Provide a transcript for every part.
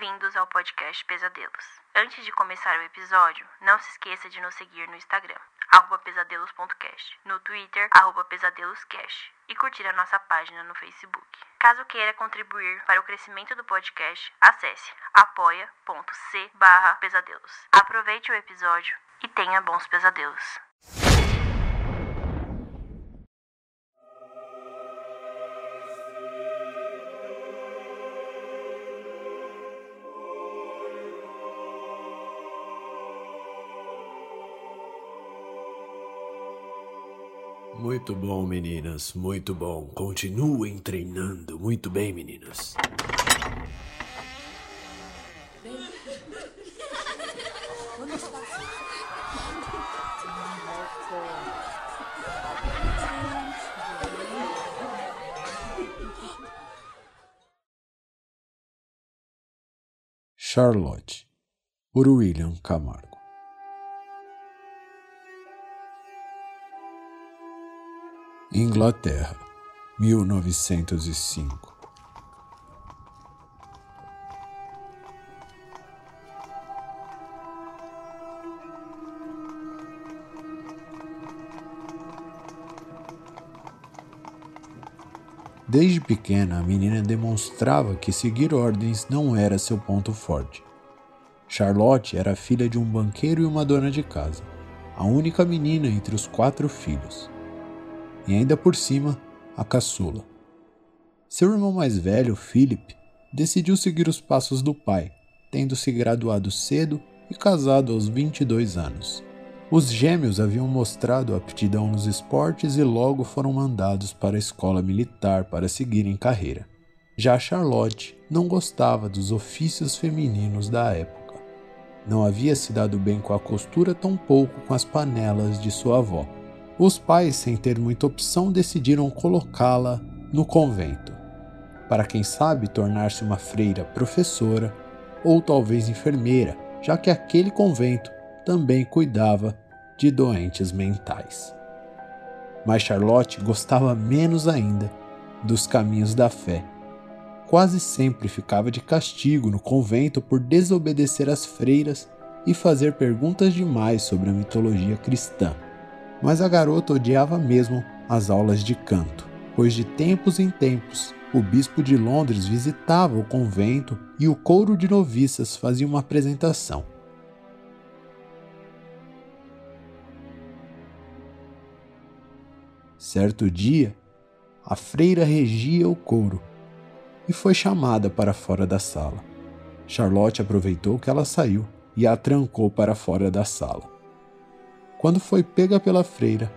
Bem-vindos ao podcast Pesadelos. Antes de começar o episódio, não se esqueça de nos seguir no Instagram, pesadelos.cast, no Twitter, pesadeloscast e curtir a nossa página no Facebook. Caso queira contribuir para o crescimento do podcast, acesse apoia.c pesadelos. Aproveite o episódio e tenha bons pesadelos. Muito bom, meninas, muito bom. Continuem treinando. Muito bem, meninas. Charlotte, por William Camargo. Inglaterra, 1905. Desde pequena, a menina demonstrava que seguir ordens não era seu ponto forte. Charlotte era filha de um banqueiro e uma dona de casa, a única menina entre os quatro filhos e ainda por cima a caçula. Seu irmão mais velho, Philip, decidiu seguir os passos do pai, tendo se graduado cedo e casado aos 22 anos. Os gêmeos haviam mostrado aptidão nos esportes e logo foram mandados para a escola militar para seguirem carreira. Já Charlotte não gostava dos ofícios femininos da época. Não havia se dado bem com a costura, tão pouco com as panelas de sua avó. Os pais, sem ter muita opção, decidiram colocá-la no convento, para quem sabe tornar-se uma freira professora ou talvez enfermeira, já que aquele convento também cuidava de doentes mentais. Mas Charlotte gostava menos ainda dos caminhos da fé. Quase sempre ficava de castigo no convento por desobedecer às freiras e fazer perguntas demais sobre a mitologia cristã. Mas a garota odiava mesmo as aulas de canto, pois de tempos em tempos o bispo de Londres visitava o convento e o coro de noviças fazia uma apresentação. Certo dia, a freira regia o coro e foi chamada para fora da sala. Charlotte aproveitou que ela saiu e a trancou para fora da sala quando foi pega pela freira.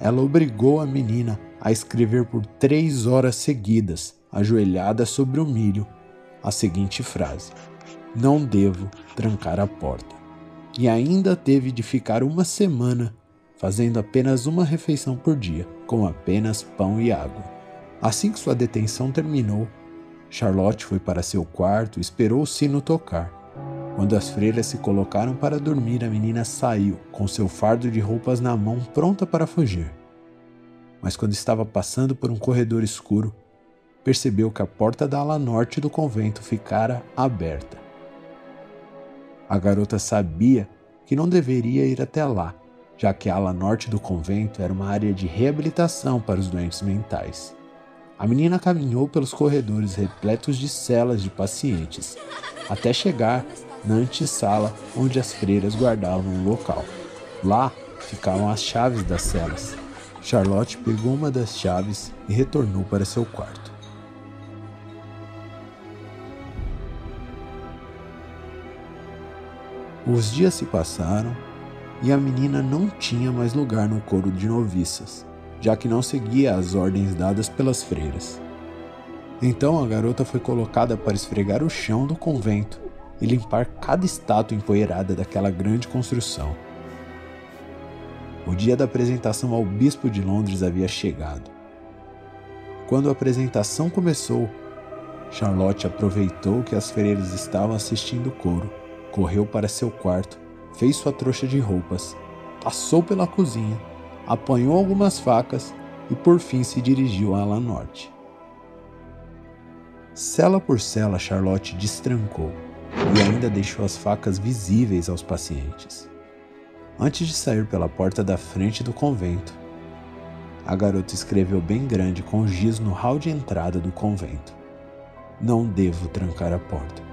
Ela obrigou a menina a escrever por três horas seguidas, ajoelhada sobre o milho, a seguinte frase: Não devo trancar a porta. E ainda teve de ficar uma semana fazendo apenas uma refeição por dia, com apenas pão e água. Assim que sua detenção terminou, Charlotte foi para seu quarto e esperou o sino tocar. Quando as freiras se colocaram para dormir, a menina saiu, com seu fardo de roupas na mão, pronta para fugir. Mas quando estava passando por um corredor escuro, percebeu que a porta da ala norte do convento ficara aberta. A garota sabia que não deveria ir até lá, já que a ala norte do convento era uma área de reabilitação para os doentes mentais. A menina caminhou pelos corredores repletos de celas de pacientes, até chegar na antessala onde as freiras guardavam o local. Lá ficavam as chaves das celas. Charlotte pegou uma das chaves e retornou para seu quarto. Os dias se passaram e a menina não tinha mais lugar no coro de noviças, já que não seguia as ordens dadas pelas freiras. Então a garota foi colocada para esfregar o chão do convento e limpar cada estátua empoeirada daquela grande construção. O dia da apresentação ao bispo de Londres havia chegado. Quando a apresentação começou, Charlotte aproveitou que as freiras estavam assistindo o coro, correu para seu quarto, fez sua trouxa de roupas, passou pela cozinha, apanhou algumas facas e por fim se dirigiu à ala norte. Cela por cela, Charlotte destrancou e ainda deixou as facas visíveis aos pacientes. Antes de sair pela porta da frente do convento, a garota escreveu bem grande com giz no hall de entrada do convento: Não devo trancar a porta.